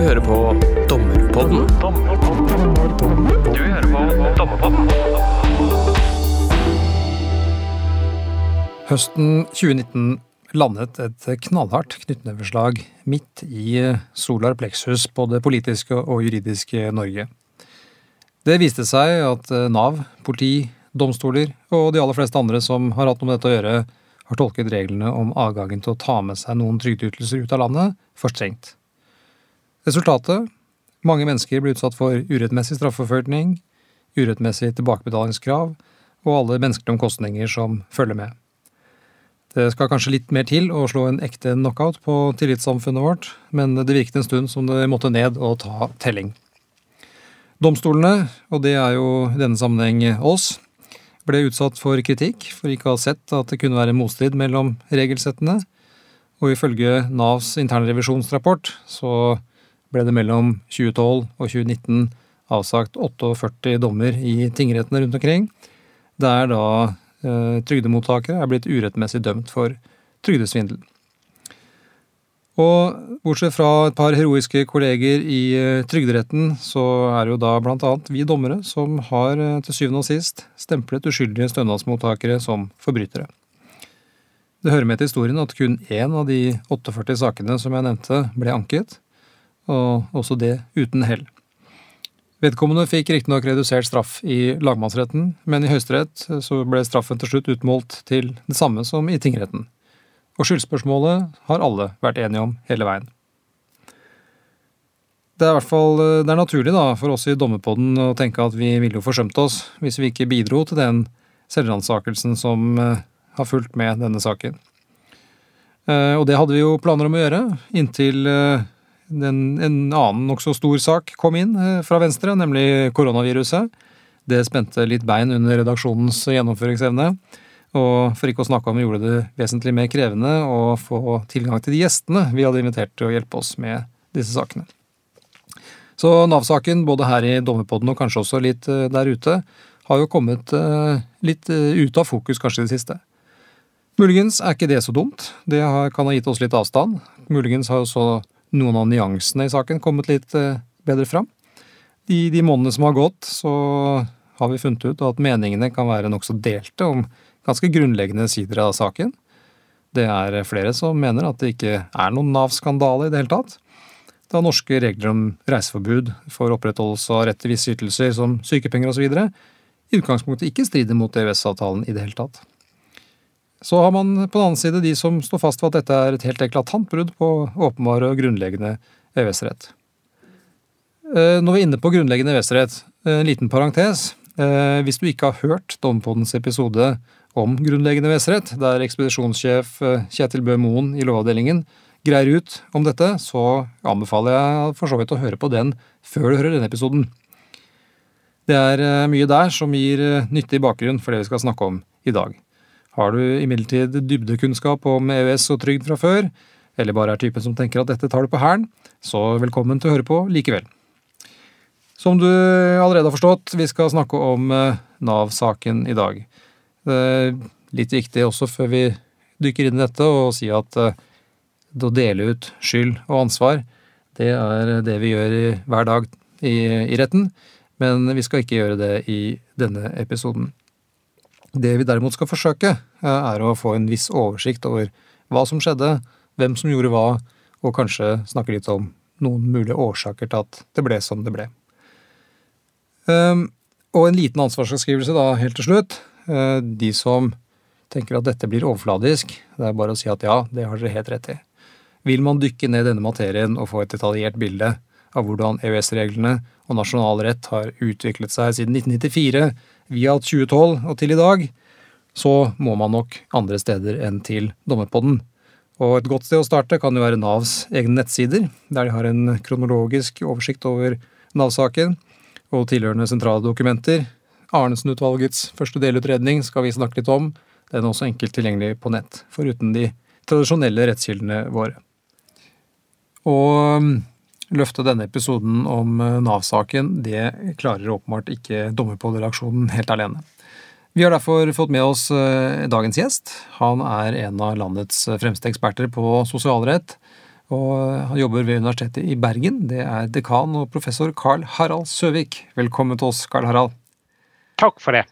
hører på Dommerpodden. Du hører på Dommerpodden. Høsten 2019 landet et knallhardt knyttneveslag midt i solar plexus på det politiske og juridiske Norge. Det viste seg at Nav, politi, domstoler og de aller fleste andre som har hatt noe med dette å gjøre, har tolket reglene om adgangen til å ta med seg noen trygdeytelser ut av landet for strengt. Resultatet? Mange mennesker ble utsatt for urettmessig straffeforfølgning, urettmessig tilbakebetalingskrav og alle menneskelige omkostninger som følger med. Det skal kanskje litt mer til å slå en ekte knockout på tillitssamfunnet vårt, men det virket en stund som det måtte ned og ta telling. Domstolene, og det er jo i denne sammenheng oss, ble utsatt for kritikk for ikke å ha sett at det kunne være motstrid mellom regelsettene, og ifølge Navs internrevisjonsrapport så ble det mellom 2012 og 2019 avsagt 48 dommer i tingrettene rundt omkring, der da eh, trygdemottakere er blitt urettmessig dømt for trygdesvindel. Og bortsett fra et par heroiske kolleger i eh, Trygderetten, så er det jo da blant annet vi dommere som har eh, til syvende og sist stemplet uskyldige stønadsmottakere som forbrytere. Det hører med til historien at kun én av de 48 sakene som jeg nevnte, ble anket, og også det uten hell. Vedkommende fikk riktignok redusert straff i lagmannsretten, men i Høyesterett så ble straffen til slutt utmålt til det samme som i tingretten. Og skyldspørsmålet har alle vært enige om hele veien. Det er i hvert fall det er naturlig da, for oss i Dommerpodden å tenke at vi ville jo forsømt oss hvis vi ikke bidro til den selvransakelsen som eh, har fulgt med denne saken. Eh, og det hadde vi jo planer om å gjøre, inntil eh, den, en annen nokså stor sak kom inn fra Venstre, nemlig koronaviruset. Det spente litt bein under redaksjonens gjennomføringsevne. Og for ikke å snakke om vi gjorde det vesentlig mer krevende å få tilgang til de gjestene vi hadde invitert til å hjelpe oss med disse sakene. Så Nav-saken, både her i Dommerpodden og kanskje også litt der ute, har jo kommet litt ut av fokus kanskje i det siste. Muligens er ikke det så dumt, det kan ha gitt oss litt avstand. Muligens har også noen av nyansene i saken kommet litt bedre fram. I de månedene som har gått, så har vi funnet ut at meningene kan være nokså delte om ganske grunnleggende sider av saken. Det er flere som mener at det ikke er noen Nav-skandale i det hele tatt. Da norske regler om reiseforbud for opprettholdelse av rett til visse ytelser som sykepenger osv. i utgangspunktet ikke strider mot EØS-avtalen i det hele tatt. Så har man på den annen side de som står fast ved at dette er et helt eklatant brudd på åpenbare og grunnleggende EØS-rett. Når vi er inne på grunnleggende EØS-rett, en liten parentes. Hvis du ikke har hørt Dompodens episode om grunnleggende EØS-rett, der ekspedisjonssjef Kjetil Bø Moen i Lovavdelingen greier ut om dette, så anbefaler jeg for så vidt å høre på den før du hører denne episoden. Det er mye der som gir nyttig bakgrunn for det vi skal snakke om i dag. Har du imidlertid dybdekunnskap om EØS og trygd fra før, eller bare er typen som tenker at dette tar du på hælen, så velkommen til å høre på likevel. Som du allerede har forstått, vi skal snakke om Nav-saken i dag. Det er litt viktig også før vi dykker inn i dette, å si at å dele ut skyld og ansvar, det er det vi gjør hver dag i retten, men vi skal ikke gjøre det i denne episoden. Det vi derimot skal forsøke, er å få en viss oversikt over hva som skjedde, hvem som gjorde hva, og kanskje snakke litt om noen mulige årsaker til at det ble som det ble. Og en liten ansvarsavskrivelse da, helt til slutt. De som tenker at dette blir overfladisk, det er bare å si at ja, det har dere helt rett i. Vil man dykke ned denne materien og få et detaljert bilde av hvordan EØS-reglene og nasjonal rett har utviklet seg siden 1994, via 2012 og til i dag, så må man nok andre steder enn til Dommerpodden. Og et godt sted å starte kan jo være Navs egne nettsider, der de har en kronologisk oversikt over Nav-saken og tilhørende sentrale dokumenter. Arnesen-utvalgets første delutredning skal vi snakke litt om. Den er også enkelt tilgjengelig på nett, foruten de tradisjonelle rettskildene våre. Og løfte denne episoden om Nav-saken, det klarer åpenbart ikke Dommerpodredaksjonen helt alene. Vi har derfor fått med oss dagens gjest. Han er en av landets fremste eksperter på sosialrett, Og han jobber ved Universitetet i Bergen. Det er dekan og professor Carl Harald Søvik. Velkommen til oss, Carl Harald. Takk for det.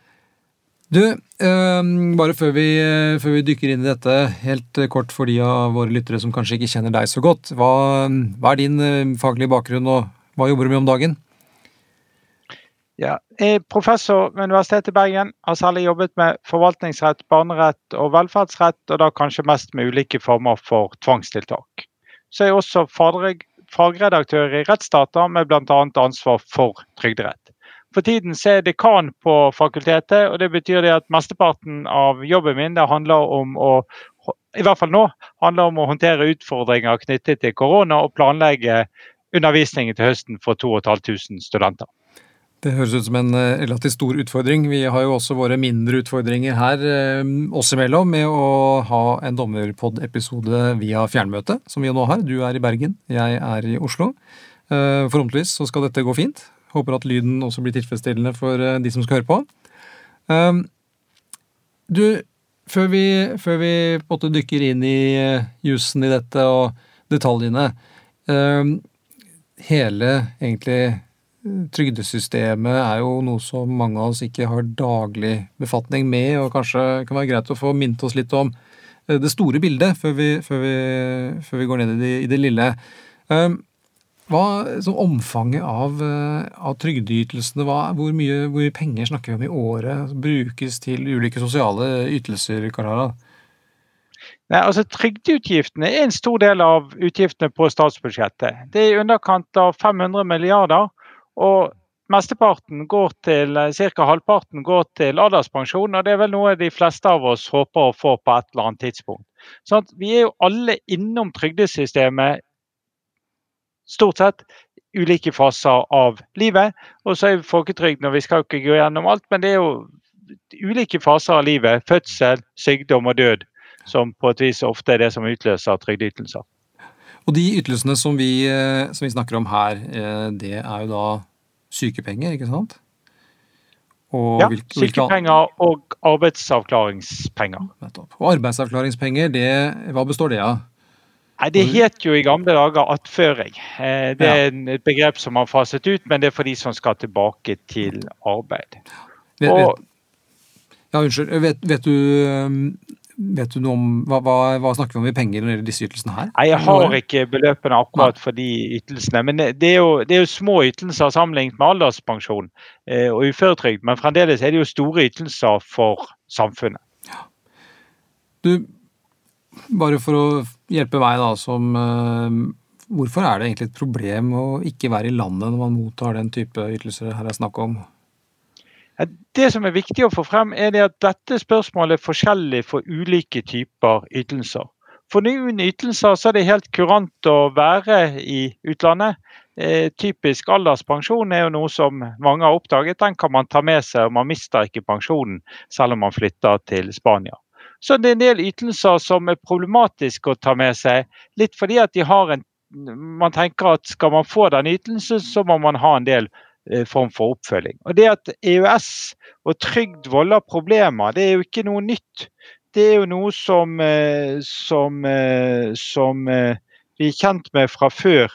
Du, øh, bare før vi, før vi, dykker inn i dette, helt kort for de av våre lyttere som kanskje ikke kjenner deg så godt. Hva, hva er din øh, faglige bakgrunn, og hva jobber du med om dagen? Ja, jeg er professor ved Universitetet i Bergen. Har særlig jobbet med forvaltningsrett, barnerett og velferdsrett, og da kanskje mest med ulike former for tvangstiltak. Så er jeg også fagredaktør i rettsdata med bl.a. ansvar for trygderett. For tiden så er dekan på fakultetet, og det betyr det at mesteparten av jobben min det handler om å i hvert fall nå, handler om å håndtere utfordringer knyttet til korona og planlegge undervisningen til høsten for 2500 studenter. Det høres ut som en eh, relativt stor utfordring. Vi har jo også våre mindre utfordringer her eh, oss imellom med å ha en dommerpod-episode via fjernmøte, som vi nå har. Du er i Bergen, jeg er i Oslo. Eh, forhåpentligvis så skal dette gå fint. Håper at lyden også blir tilfredsstillende for eh, de som skal høre på. Um, du, før vi, før vi dykker inn i eh, jussen i dette og detaljene um, Hele egentlig trygdesystemet er jo noe som mange av oss ikke har daglig befatning med, og kanskje kan være greit å få minnet oss litt om eh, det store bildet før vi, før vi, før vi går ned i det, i det lille. Um, hva, så Omfanget av, eh, av trygdeytelsene, hvor, mye, hvor, mye, penger snakker vi om i året brukes til ulike sosiale ytelser? Karara? Nei, altså Trygdeutgiftene er en stor del av utgiftene på statsbudsjettet. Det er i underkant av 500 milliarder. og Mesteparten går til, Ca. halvparten går til alderspensjon, og det er vel noe de fleste av oss håper å få på et eller annet tidspunkt. Sånn vi er jo alle innom trygdesystemet stort sett ulike faser av livet. Og så er folketrygden, og vi skal ikke gå gjennom alt, men det er jo ulike faser av livet. Fødsel, sykdom og død som på et vis ofte er det som utløser trygdeytelser. Og de ytelsene som vi, eh, som vi, snakker om her, eh, det er jo da sykepenger, ikke sant? Og ja, hvilke, sykepenger og arbeidsavklaringspenger. Og arbeidsavklaringspenger, det, hva består det av? Nei, Det het jo i gamle dager attføring. Eh, det er et begrep som har faset ut, men det er for de som skal tilbake til arbeid. Vet, ja, unnskyld. Vet, vet, du, um, vet du noe om hva, hva, hva, snakker vi om i penger når det gjelder disse ytelsene her? Nei, Jeg har ikke beløpene akkurat for de ytelsene. Men det er jo, det er jo små ytelser sammenlignet med alderspensjon eh, og uføretrygd. Men fremdeles er det jo store ytelser for samfunnet. Ja. Du, bare for å hjelpe meg, da, som uh, Hvorfor er det egentlig et problem å ikke være i landet når man mottar den type ytelser her er snakk om? Det som er viktig å få frem, er at dette spørsmålet er forskjellig for ulike typer ytelser. For noen ytelser så er det helt kurant å være i utlandet. Eh, typisk alderspensjon er jo noe som mange har oppdaget. Den kan man ta med seg, og man mister ikke pensjonen selv om man flytter til Spania. Så det er en del ytelser som er problematiske å ta med seg. Litt fordi at en Man tenker at skal man få den ytelsen, så må man ha en del eh, form for oppfølging. Og Det at EØS og trygd volder problemer, det er jo ikke noe nytt. Det er jo noe som, eh, som, eh, som vi er kjent med fra før.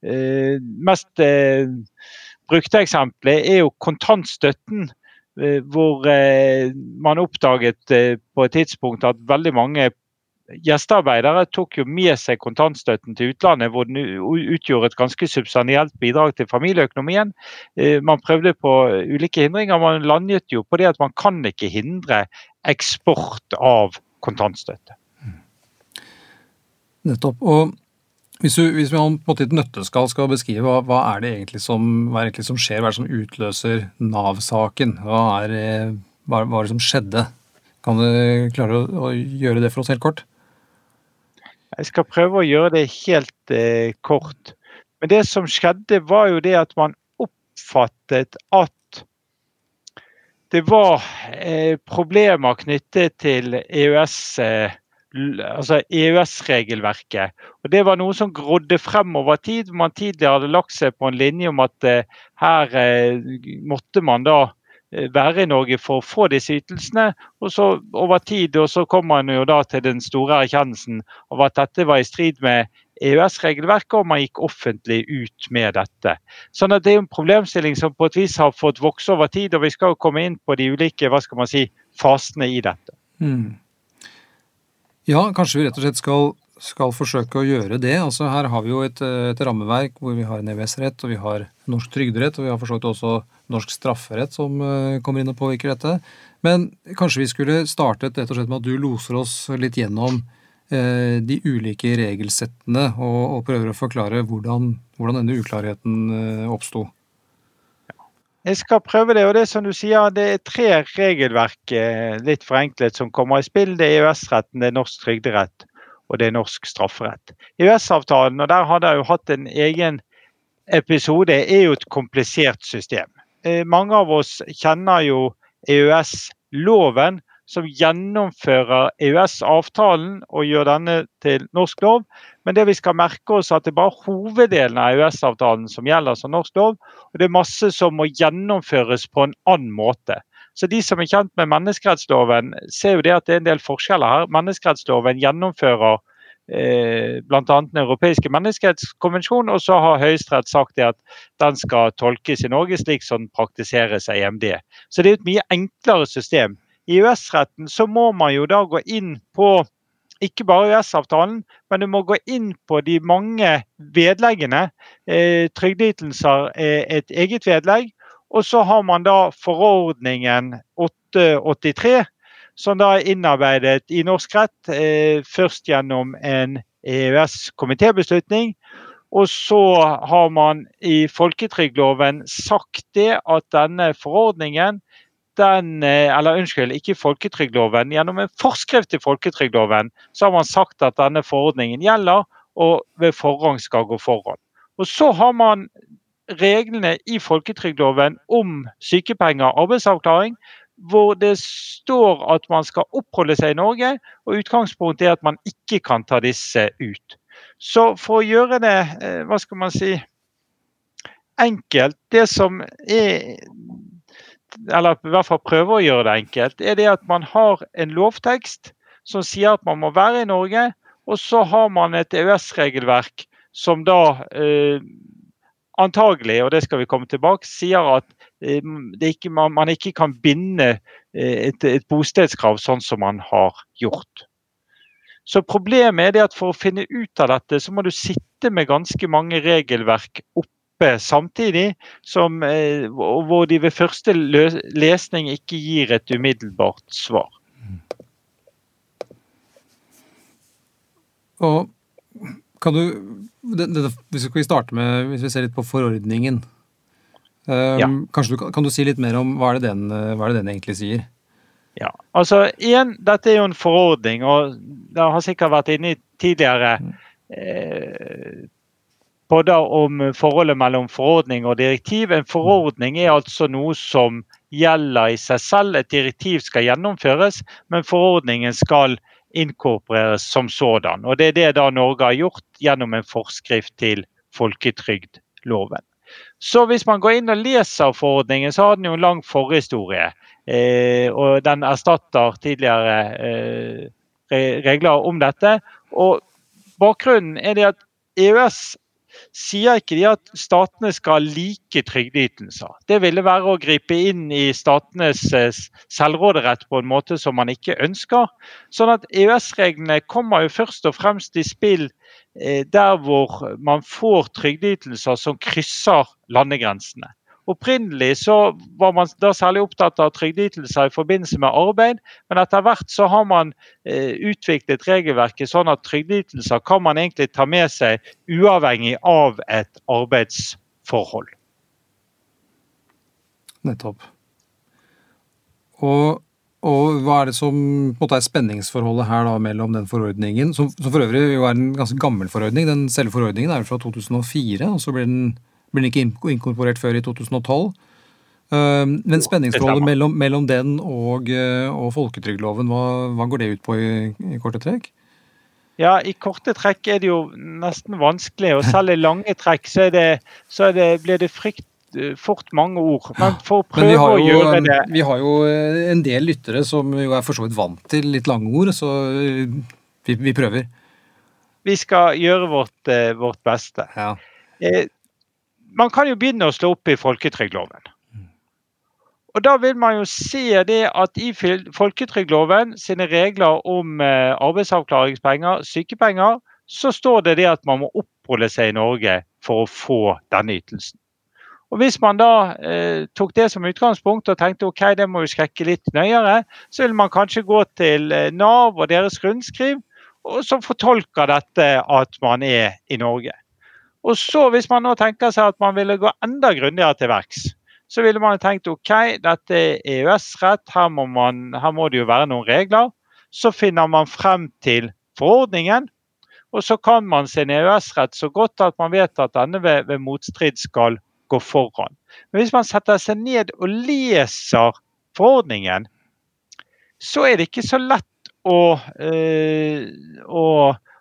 Mest brukte eksempelet er jo kontantstøtten hvor eh, man oppdaget eh, på et tidspunkt at veldig mange gjestearbeidere tok jo med seg kontantstøtten til utlandet, hvor den utgjorde et ganske substansielt bidrag til familieøkonomien. Man prøvde på ulike hindringer. Man landet jo på det at man kan ikke hindre eksport av kontantstøtte. Nettopp. Og hvis, du, hvis vi på en måte i et nøtteskall skal beskrive hva, hva, er det egentlig som, hva er egentlig som skjer, hva er det som utløser Nav-saken? Hva, er, hva er det som skjedde? Kan du klare å, å, gjøre det for oss helt kort? Jeg skal prøve å gjøre det helt eh, kort. Men det som skjedde, var jo det at man oppfattet at det var eh, problemer knyttet til EØS. Altså EØS-regelverket. Og Det var noe som grodde frem over tid. Man tidligere hadde lagt seg på en linje om at eh, her eh, måtte man da eh, være i Norge for å få disse ytelsene. Og så over tid og så kom man jo da til den store erkjennelsen av at dette var i strid med EØS-regelverket, og man gikk offentlig ut med dette. Sånn at Det er en problemstilling som på et vis har fått vokse over tid, og vi skal jo komme inn på de ulike hva skal man si, fasene i dette. Mm. Ja, kanskje vi rett og slett skal, skal, forsøke å gjøre det. Altså Her har vi jo et, et rammeverk hvor vi har en EØS-rett, og vi har norsk trygderett, og vi har for så vidt også norsk strafferett som uh, kommer inn og påvirker dette. Men kanskje vi skulle startet rett og slett med at du loser oss litt gjennom uh, de ulike regelsettene, og, og, prøver å forklare hvordan, hvordan denne uklarheten uh, oppsto. Jeg skal prøve det. og Det som du sier, det er tre regelverk litt forenklet som kommer i spill. Det er EØS-retten, det er norsk trygderett og det er norsk strafferett. EØS-avtalen, og der hadde jeg jo hatt en egen episode, er jo et komplisert system. Eh, mange av oss kjenner jo EØS-loven, som gjennomfører EØS-avtalen og gjør denne til norsk lov. Men det vi skal merke oss at det er bare hoveddelen av EØS-avtalen som gjelder som norsk lov. Og det er masse som må gjennomføres på en annen måte. Så de som er kjent med menneskerettsloven, ser jo det at det er en del forskjeller her. Menneskerettsloven gjennomfører eh, bl.a. Den europeiske menneskerettskonvensjon, og så har Høyesterett sagt det at den skal tolkes i Norge slik som den praktiseres av EMD. Så det er et mye enklere system. I EØS-retten så må man jo da gå inn på ikke bare EØS-avtalen, men du må gå inn på de mange vedleggene. Eh, Trygdeytelser er et eget vedlegg. Og så har man da forordningen 883 som da er innarbeidet i norsk rett, eh, først gjennom en EØS-komitébeslutning. Og så har man i folketrygdloven sagt det at denne forordningen den, eh, eller unnskyld, ikke folketrygdloven, gjennom en forskrift i folketrygdloven så har man sagt at denne forordningen gjelder og ved forrang skal gå foran. Og Så har man reglene i folketrygdloven om sykepenger og arbeidsavklaring, hvor det står at man skal oppholde seg i Norge, og utgangspunktet er at man ikke kan ta disse ut. Så for å gjøre det eh, hva skal man si, enkelt Det som er Eller i hvert fall prøver å gjøre det enkelt, er det at man har en lovtekst som sier at man må være i Norge, og så har man et EØS-regelverk som da eh, antagelig, og det skal vi komme tilbake, sier at Eh, ikke, man, man, ikke kan binde eh, et, et, bostedskrav sånn som man har gjort. Så Problemet er det at for å finne ut av dette, så må du sitte med ganske mange regelverk oppe samtidig, som, eh, hvor de ved første lesning ikke gir et umiddelbart svar. Og kan du, det, det, Hvis vi starte med, hvis vi ser litt på forordningen. Ja. Ehm, du, Kan du si litt mer om hva er det den, hva er det den egentlig sier? Ja, altså igjen, Dette er jo en forordning, og det har sikkert vært inne i tidligere mm. Eh, da om forholdet mellom forordning og direktiv. En forordning er altså noe som gjelder i seg selv. Et direktiv skal gjennomføres, men forordningen skal inkorporeres som sådan. Og Det er det da Norge har gjort gjennom en forskrift til folketrygdloven. Så hvis man går inn og leser forordningen, så har den jo en lang forhistorie. Eh, og den erstatter tidligere eh, regler om dette. Og bakgrunnen er det at EØS sier ikke de at statene skal like trygdeytelser. Det ville være å gripe inn i statenes eh, selvråderett på en måte som man ikke ønsker. Sånn at EØS-reglene kommer jo først og fremst i spill Eh, der hvor man får trygdeytelser som krysser landegrensene. Opprinnelig så var man da særlig opptatt av trygdeytelser i forbindelse med arbeid, men etter hvert så har man eh, utviklet regelverket sånn at trygdeytelser kan man egentlig ta med seg uavhengig av et arbeidsforhold. Nettopp. Og og hva er det som måte, er spenningsforholdet her da, mellom den forordningen, som, som, for øvrig jo er en ganske gammel forordning, den selve forordningen er jo fra 2004, og så blir den, blir den ikke inkorporert før i 2012. Uh, men spenningsforholdet mellom, mellom den og, uh, og folketrygdloven, hva, hva, går det ut på i, i korte trekk? Ja, I korte trekk er det jo nesten vanskelig, og selv i lange trekk så, det, så det, blir det frykt Eh, fort mange ord. Men for å prøve jo, å gjøre det Vi har jo eh, en del lyttere som jo er for så vidt vant til litt lange ord, så eh, vi, vi prøver. Vi skal gjøre vårt, eh, vårt beste. Ja. Man kan jo begynne å slå opp i folketrygdloven. Og Da vil man jo se det at i folketrygdloven sine regler om eh, arbeidsavklaringspenger, sykepenger, så står det det at man må oppholde seg i Norge for å få denne ytelsen. Og Hvis man da eh, tok det som utgangspunkt og tenkte ok, det må jo skrekke litt nøyere, så vil man kanskje gå til eh, Nav og deres rundskriv, og som fortolker dette at man er i Norge. Og så Hvis man nå tenker seg at man ville gå enda grundigere til verks, så ville man tenkt ok, dette er EØS-rett, her, her må det jo være noen regler. Så finner man frem til forordningen, og så kan man sin EØS-rett så godt at man vet at denne ved, ved motstrid skal gå foran. Men hvis man setter seg ned og leser forordningen, så er det ikke så lett å, øh, å,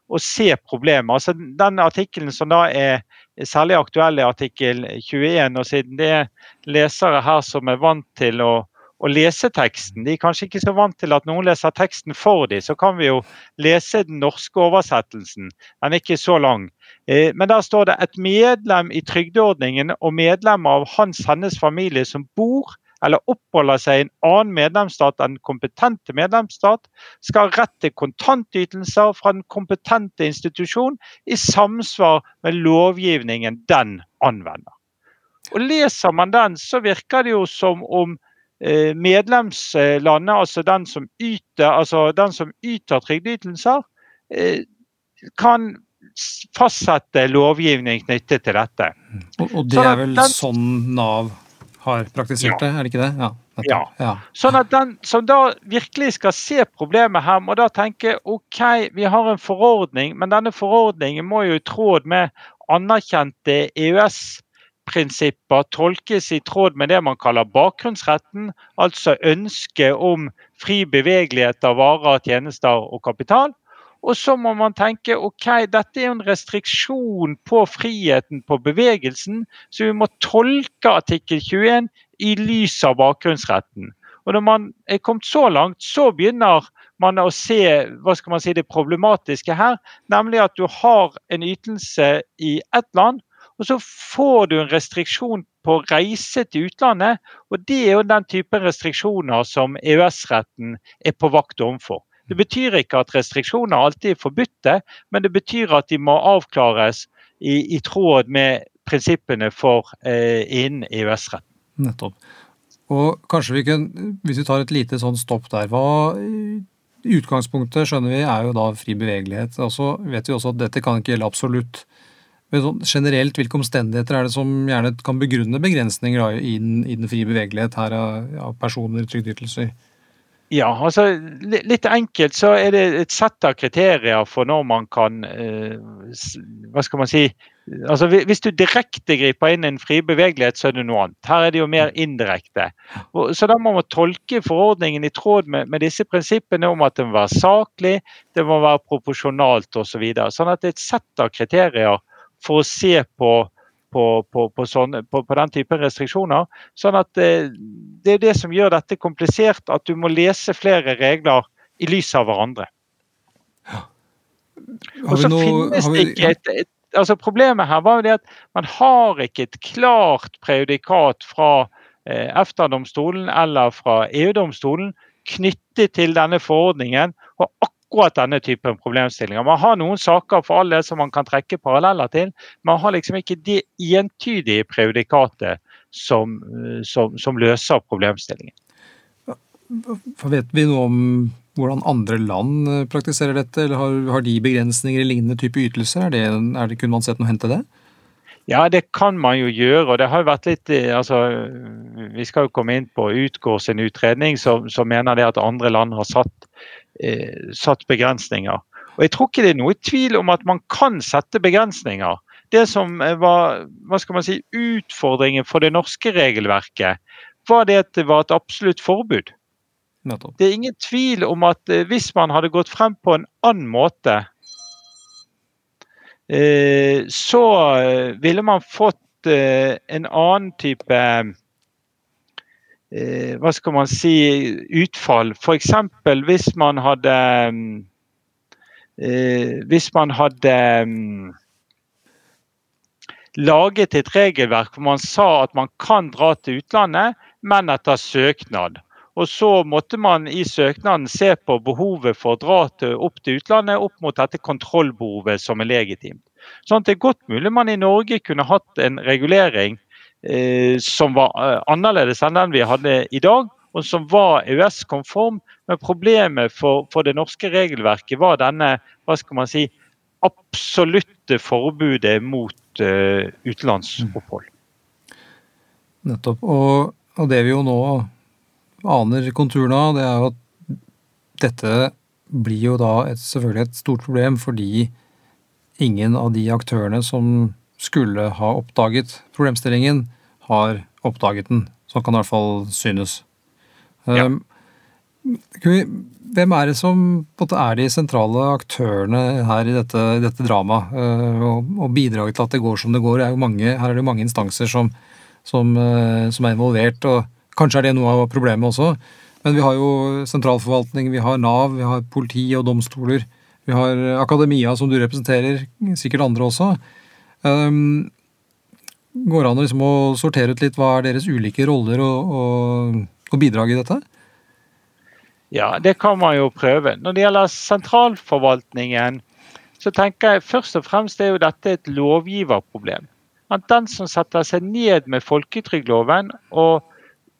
å se problemet. Altså, den artikkelen som da er særlig aktuell, er artikkel 21. og Siden det er lesere her som er vant til å, å lese teksten, de er kanskje ikke så vant til at noen leser teksten for dem, så kan vi jo lese den norske oversettelsen. Den er ikke så lang. Eh, Men der står det et medlem i trygdeordningen og medlemmer av hans hennes familie som bor eller oppholder seg i en annen medlemsstat enn den kompetente medlemsstat, skal ha rett til kontantytelser fra den kompetente institusjon i samsvar med lovgivningen den anvender. Og Leser man den, så virker det jo som om eh, medlemslandet, altså den som yter, altså den som yter trygdeytelser, eh, kan fastsette lovgivning knyttet til dette. Og, og det er vel den- sånn Nav har praktisert det, er det ikke det? Ja. ja. ja. Sånn at den som da virkelig skal se problemet her, må da tenke OK, vi har en forordning, men denne forordningen må jo i tråd med anerkjente EØS-prinsipper tolkes i tråd med det man kaller bakgrunnsretten, altså ønsket om fri bevegelighet av varer, tjenester og kapital. Og så må man tenke ok, dette er en restriksjon på friheten på bevegelsen, så vi må tolke artikkel 21 i lys av bakgrunnsretten. Og når man er kommet så langt, så begynner man å se hva skal man si, det problematiske her. Nemlig at du har en ytelse i ett land, og så får du en restriksjon på reise til utlandet. Og det er jo den typen restriksjoner som EØS-retten er på vakt overfor. Det betyr ikke at restriksjoner alltid er forbudte, men det betyr at de må avklares i, i tråd med prinsippene for eh, innen EØS-retten. Nettopp. Og kanskje vi kan, hvis vi tar et lite sånn stopp der, hva i utgangspunktet skjønner vi er jo da fri bevegelighet. Og så vet vi også at dette kan ikke gjelde absolutt. Men sånn generelt, hvilke omstendigheter er det som gjerne kan begrunne begrensninger da, i, den, i den frie bevegelighet her av, av personer, trygdeytelser? Ja, altså litt enkelt så er det et sett av kriterier for når man kan eh, Hva skal man si altså Hvis du direkte griper inn en fri bevegelighet, så er det noe annet. Her er det jo mer indirekte. Så da må man tolke forordningen i tråd med, med disse prinsippene om at det må være saklig, det må være proporsjonalt osv. Så videre. sånn at det er et sett av kriterier for å se på på, på, på, sånne, på, på den type restriksjoner. Sånn at eh, Det er det som gjør dette komplisert, at du må lese flere regler i lys av hverandre. Har Og så noe- finnes har det vi- ikke et, et altså Problemet her var jo det at man har ikke et klart prejudikat fra eh, EFTA-domstolen eller fra EU-domstolen knyttet til denne forordningen og akkurat denne typen problemstillinger. Man har noen saker for all del som man kan trekke paralleller til, men man har liksom ikke det entydige prejudikatet som, eh, som, som løser problemstillingen. For Vet vi noe om hvordan andre land eh, praktiserer dette, eller har, har de begrensninger i lignende type ytelser? Er det, er det, kunne man sett noe hen til det? Ja, det kan man jo gjøre. og det har jo vært litt, eh, altså, Vi skal jo komme inn på Utgård sin utredning, som, som mener det at andre land har satt, eh, satt begrensninger. Og Jeg tror ikke det er noe tvil om at man kan sette begrensninger. Det som var hva skal man si, utfordringen for det norske regelverket, var det at det var et absolutt forbud. Det er ingen tvil om at eh, hvis man hadde gått frem på en annen måte, eh, så eh, ville man fått eh, en annen type eh, Hva skal man si utfall. F.eks. hvis man hadde eh, hvis man hadde mm, laget et regelverk hvor man sa at man kan dra til utlandet, men etter søknad. Og så måtte man i søknaden se på behovet for å dra til, opp til utlandet opp mot dette kontrollbehovet som er legitimt. Sånn at det er godt mulig man i Norge kunne hatt en regulering eh, som var eh, annerledes enn den vi hadde i dag, og som var EØS-konform. Men problemet for, for, det norske regelverket var denne hva skal man si, absolutte forbudet mot uh, utenlandsopphold. Nettopp. Og, og, det vi jo nå aner konturene av, det er jo at dette blir jo da et, selvfølgelig et stort problem fordi ingen av de aktørene som skulle ha oppdaget problemstillingen, har oppdaget den. Sånn kan det i hvert fall synes. Ja. Um, hvem er det som er de sentrale aktørene her i dette, dette dramaet? Uh, og, og bidraget til at det går som det går? Er mange, her er det jo mange instanser som, som, uh, som, er involvert. og Kanskje er det noe av problemet også. Men vi har jo sentralforvaltning, vi har Nav, vi har politi og domstoler. Vi har akademia, som du representerer, sikkert andre også. Um, går det an liksom å sortere ut litt hva er deres ulike roller og, og, og bidrag i dette? Ja, det kan man jo prøve. Når det gjelder sentralforvaltningen, så tenker jeg først og fremst er jo dette et lovgiverproblem. At den som setter seg ned med folketrygdloven og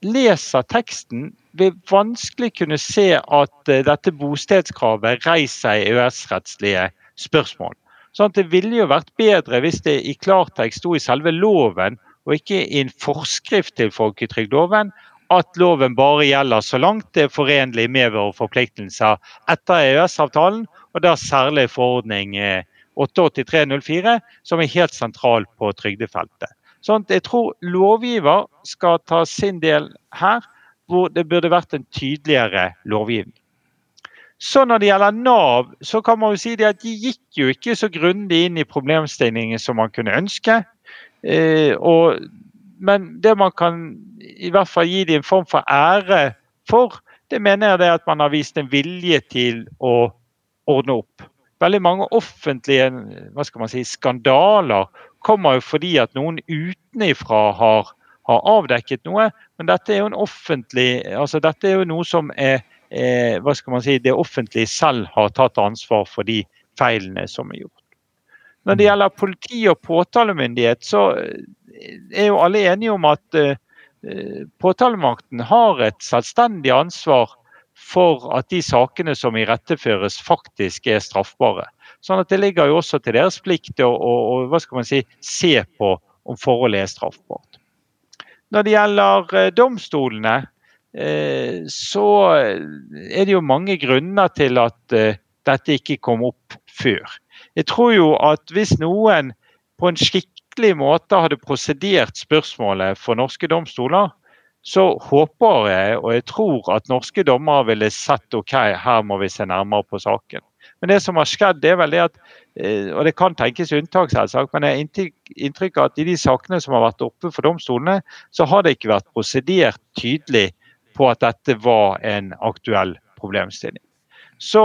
leser teksten, vil vanskelig kunne se at eh, dette bostedskravet reiser EØS-rettslige spørsmål. Sånn det ville jo vært bedre hvis det i klartekst sto i selve loven, og ikke i en forskrift til folketrygdloven, at loven bare gjelder så langt det er forenlig med våre forpliktelser etter EØS-avtalen, og da særlig forordning 88304, eh, som er helt sentral på trygdefeltet. Sånn jeg tror lovgiver skal ta sin del her, hvor det burde vært en tydeligere lovgivning. Så når det gjelder Nav, så kan man jo si at de gikk jo ikke så grundig inn i problemstillingen som man kunne ønske. Eh, og, men det man kan i hvert fall gi dem en form for ære for, det mener jeg er at man har vist en vilje til å ordne opp. Veldig mange offentlige hva skal man si, skandaler kommer jo fordi at noen utenifra har, har avdekket noe. Men dette er jo en offentlig, altså dette er jo noe som er, er hva skal man si, det offentlige selv har tatt ansvar for de feilene som er gjort. Når det gjelder politi og påtalemyndighet, så er jo alle enige om at eh, påtalemakten har et selvstendig ansvar for at de sakene som iretteføres, faktisk er straffbare. Sånn at Det ligger jo også til deres plikt å, å, å hva skal man si, se på om forholdet er straffbart. Når det gjelder eh, domstolene, eh, så er det jo mange grunner til at eh, dette ikke kom opp før. Jeg tror jo at hvis noen på en skikkelig måte hadde prosedert spørsmålet for norske domstoler, så håper jeg og jeg tror at norske dommere ville sett ok, her må vi se nærmere på saken. Men det som har skjedd, er vel det at eh, og det kan tenkes unntak, selvsagt, men jeg har inntrykk av at i de sakene som har vært oppe for domstolene, så har det ikke vært prosedert tydelig på at dette var en aktuell problemstilling. Så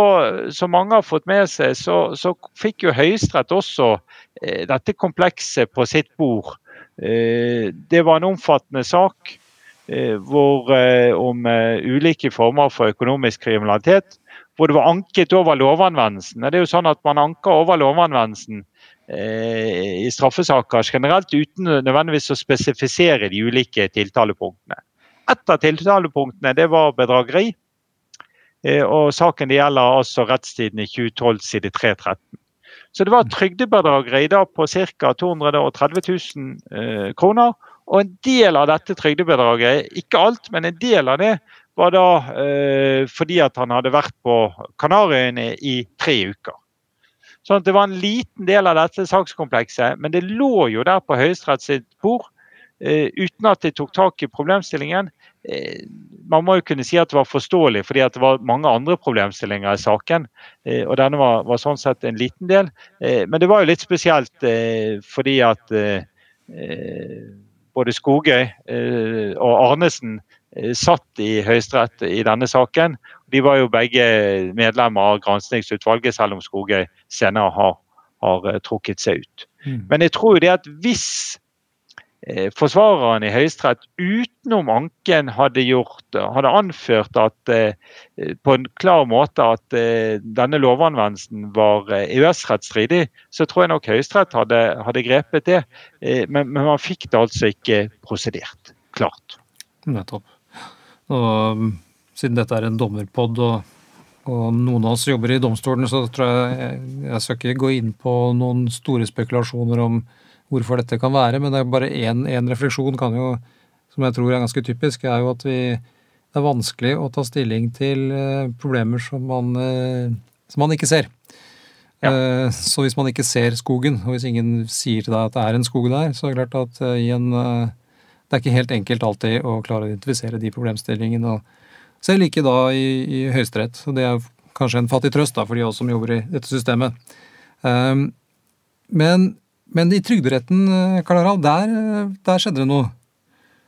som mange har fått med seg, så, så fikk jo Høyesterett også eh, dette komplekset på sitt bord. Eh, det var en omfattende sak eh, hvor, eh, om eh, ulike former for økonomisk kriminalitet hvor det var anket over lovanvendelsen. Det er jo sånn at Man anker over lovanvendelsen eh, i straffesaker generelt uten nødvendigvis å spesifisere de ulike tiltalepunktene. Et av tiltalepunktene det var bedrageri. Eh, og Saken det gjelder altså rettstiden i 2012 side 313. Så det var trygdebedrageri da på ca. 230 000 eh, kroner. Og en del av dette trygdebedraget, ikke alt, men en del av det var da eh, fordi at han hadde vært på Kanariøyene i tre uker. Sånn at Det var en liten del av dette sakskomplekset, men det lå jo der på Høyesteretts bord uten at de tok tak i problemstillingen. Eh, man må jo kunne si at det var forståelig, fordi det var mange andre problemstillinger i saken. Eh, og denne var, var, sånn sett en liten del. Eh, men det var jo litt spesielt eh, fordi at både Skogøy og Arnesen Eh, satt i Høyesterett i denne saken. De var jo begge medlemmer av granskingsutvalget, selv om Skogøy senere har, har eh, trukket seg ut. Mm. Men jeg tror jo det at hvis eh, forsvareren i Høyesterett utenom anken hadde, gjort, hadde anført at eh, på en klar måte at eh, denne lovanvendelsen var eh, EØS-rettsstridig, så tror jeg nok Høyesterett hadde, hadde grepet det. Eh, men, men man fikk det altså ikke prosedert. Klart. Nettopp. Og siden dette er en dommerpod, og, og noen av oss jobber i domstolen, så tror jeg, jeg skal ikke gå inn på noen store spekulasjoner om hvorfor dette kan være, men det er bare én refleksjon kan jo, som jeg tror er ganske typisk, er jo at vi det er vanskelig å ta stilling til eh, problemer som man, eh, som man ikke ser. Ja. Eh, Så hvis man ikke ser skogen, og hvis ingen sier til deg at det er en skog der, så er det klart at i en det er ikke helt enkelt alltid å klare å identifisere de problemstillingene. Selv ikke da i, i Høyesterett. og Det er kanskje en fattig trøst da, for de av oss som jobber i dette systemet. Um, men, men i Trygderetten, eh, Karl Harald, der, der skjedde det noe.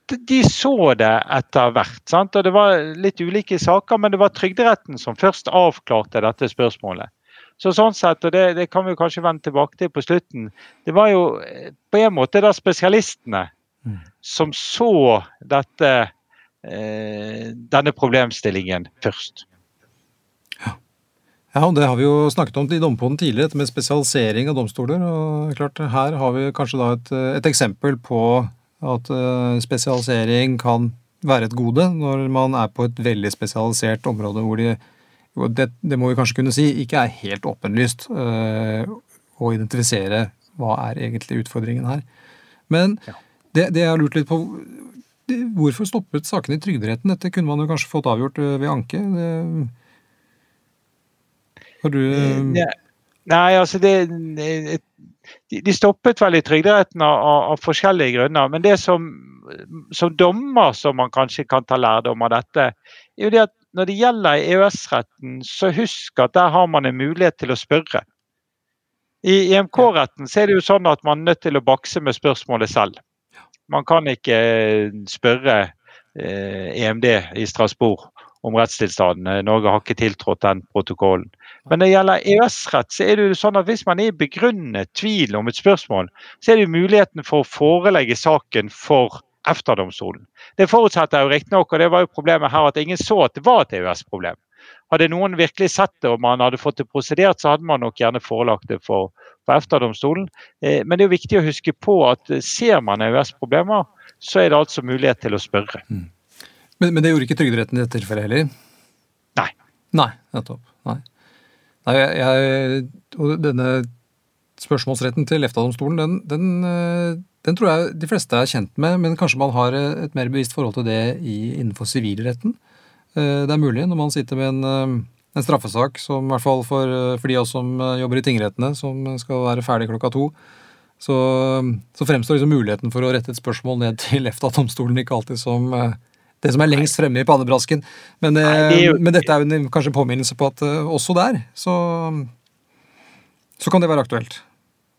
De- De så det etter hvert. Sant? og Det var litt ulike saker, men det var Trygderetten som først avklarte dette spørsmålet. Så sånn sett, og det, det kan vi kanskje vende tilbake til på slutten, det var jo eh, på en måte da spesialistene Mm. som så dette, eh, denne problemstillingen først. Ja, og Det har vi jo snakket om i Dompoden tidligere, dette med spesialisering av domstoler. og klart Her har vi kanskje da et, et eksempel på at eh, spesialisering kan være et gode når man er på et veldig spesialisert område hvor de, det, det må vi kanskje kunne si, ikke er helt åpenlyst eh, å identifisere hva er egentlig utfordringen her. Men det, det jeg har lurt litt på Hvorfor stoppet sakene i Trygderetten? Dette kunne man jo kanskje fått avgjort eh, ved anke. Det, har du ja. Nei, altså det, de, stoppet vel i Trygderetten av, av, av forskjellige grunner. Men det som, som dommer som man kanskje kan ta lærdom av dette, er jo det at når det gjelder EØS-retten, så husk at der har man en mulighet til å spørre. I EMK-retten så er det jo sånn at man er nødt til å bakse med spørsmålet selv. Man kan ikke eh, spørre eh, EMD i Strasbourg om rettstilstanden. Norge har ikke tiltrådt den protokollen. Men når det gjelder EØS-rett, så er det jo sånn at hvis man er i begrunnet tvil om et spørsmål, så er det jo muligheten for å forelegge saken for EFTA-domstolen. Det forutsetter jo riktignok, og det var jo problemet her, at ingen så at det var et EØS-problem. Hadde noen virkelig sett det og man hadde fått det prosedert, så hadde man nok gjerne forelagt det for, for EFTA-domstolen. Eh, men det er jo viktig å huske på at ser man EØS-problemer, så er det altså mulighet til å spørre. Men, men det gjorde ikke Trygderetten i dette tilfellet heller? Nei. Nei, nettopp. Nei. Nei, jeg, og denne spørsmålsretten til EFTA-domstolen, den, den, eh, den tror jeg de fleste er kjent med, men kanskje man har et mer bevisst forhold til det i, innenfor sivilretten. Eh, Det er mulig når man sitter med en, eh, en straffesak, som i hvert fall for, for de av oss som jobber i tingrettene, som skal være ferdig klokka to, så, så fremstår liksom muligheten for å rette et spørsmål ned til EFTA-domstolen ikke alltid som det som er lengst fremme i pannebrasken. Men, eh, Nei, det er jo- men dette er jo en, kanskje en påminnelse på at eh, også der så, så kan det være aktuelt.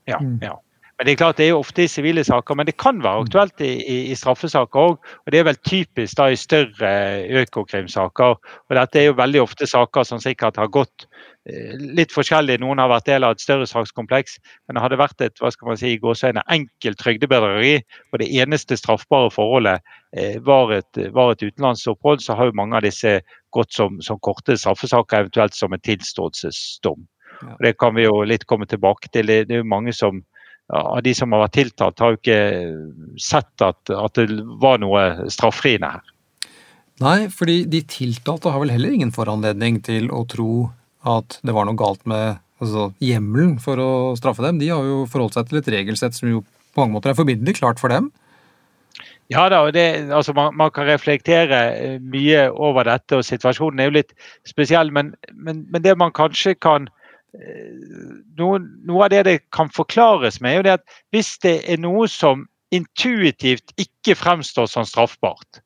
Ja, Mm. ja. Men det er klart det er jo ofte i sivile saker, men det kan være aktuelt i, i, i straffesaker òg. Og det er vel typisk da i større økokrimsaker. Og dette er jo veldig ofte saker som sikkert har gått eh, litt forskjellig. Noen har vært del av et større sakskompleks, men det hadde vært et hva skal man si, gåseøyne enkelt trygdebedrageri, og det eneste straffbare forholdet eh, var et, var et utenlandsopphold, så har jo mange av disse gått som, som korte straffesaker, eventuelt som en tilståelsesdom. Ja. Det kan vi jo litt komme tilbake til. Det, det er jo mange som av de som har vært tiltalt, har jo ikke sett at, at det var noe straffriende her. Nei, fordi de tiltalte har vel heller ingen foranledning til å tro at det var noe galt med altså, hjemmelen for å straffe dem. De har jo forholdt seg til et regelsett som jo på mange måter er forbilledlig klart for dem. Ja da, og det, altså man, man kan reflektere eh, mye over dette, og situasjonen er jo litt spesiell. Men, men, men det man kanskje kan noe, noe av det det kan forklares med, er at hvis det er noe som intuitivt ikke fremstår som straffbart,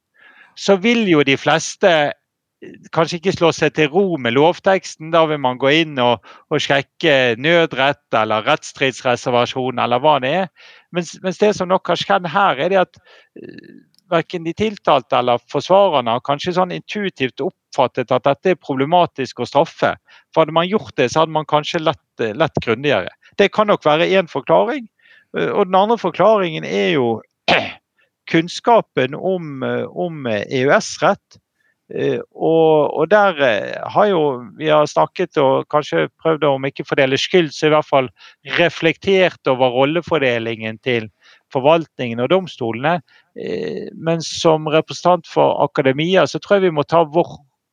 så vil jo de fleste eh, kanskje ikke slå seg til ro med lovteksten. Da vil man gå inn og, og sjekke nødrett eller rettsstridsreservasjon eller hva det er. Mens, mens det som nok har skjedd her, er det at eh, verken de tiltalte eller forsvarerne har kanskje sånn intuitivt oppfattet at dette er problematisk å straffe. For hadde man gjort det, så hadde man kanskje lett, lett grundigere. Det kan nok være én forklaring. Og den andre forklaringen er jo kunnskapen om, om EØS-rett. Og, og, der har jo vi har snakket og kanskje prøvd å om ikke fordele skyld, så i hvert fall reflektert over rollefordelingen til forvaltningen og domstolene. Men som representant for akademia så tror jeg vi må ta vår,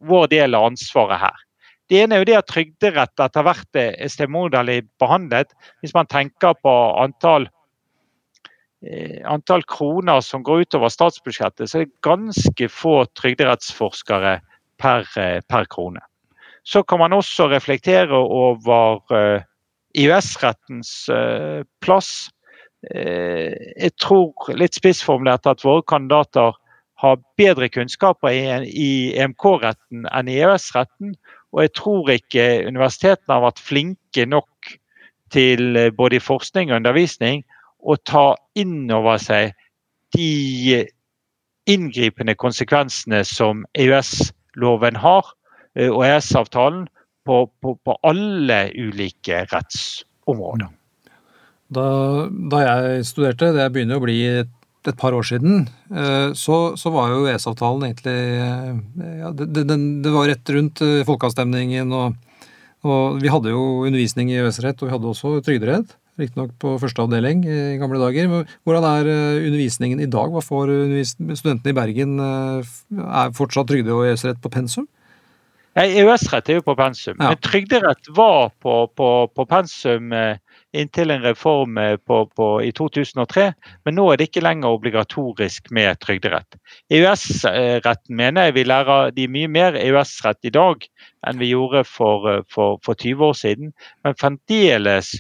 vår del av ansvaret her. Det ene er jo det at trygderett etter hvert er stemoderlig behandlet. Hvis man tenker på antall Eh, antall kroner som går utover statsbudsjettet, så er det ganske få trygderettsforskere per, eh, per krone. Så kan man også reflektere over EØS-rettens eh, plass. Jeg tror litt spissformulert at våre kandidater har bedre kunnskaper i EMK-retten enn i EØS-retten. Og jeg tror ikke universitetene har vært flinke nok til både i forskning og undervisning å ta inn over seg de inngripende konsekvensene som EØS-loven har, eh, og EØS-avtalen, på, på, på, alle ulike rettsområder. Da, da, jeg studerte, det begynner å bli et, et par år siden, eh, så, så var jo EØS-avtalen egentlig eh, ja, det, det, det, var rett rundt folkeavstemningen, og, og vi hadde jo undervisning i EØS-rett, og vi hadde også trygderett riktignok på første avdeling i gamle dager. Hvordan er eh, undervisningen i dag? Hva får studentene i Bergen? Eh, er fortsatt trygde- og EØS-rett på pensum? EØS-rett er jo på pensum, ja. men trygderett var på, på, på pensum eh, inntil en reform på, i 2003. Men nå er det ikke lenger obligatorisk med trygderett. EØS-retten mener jeg vi lærer de mye mer EØS-rett i dag enn vi gjorde for, for, for 20 år siden. Men fremdeles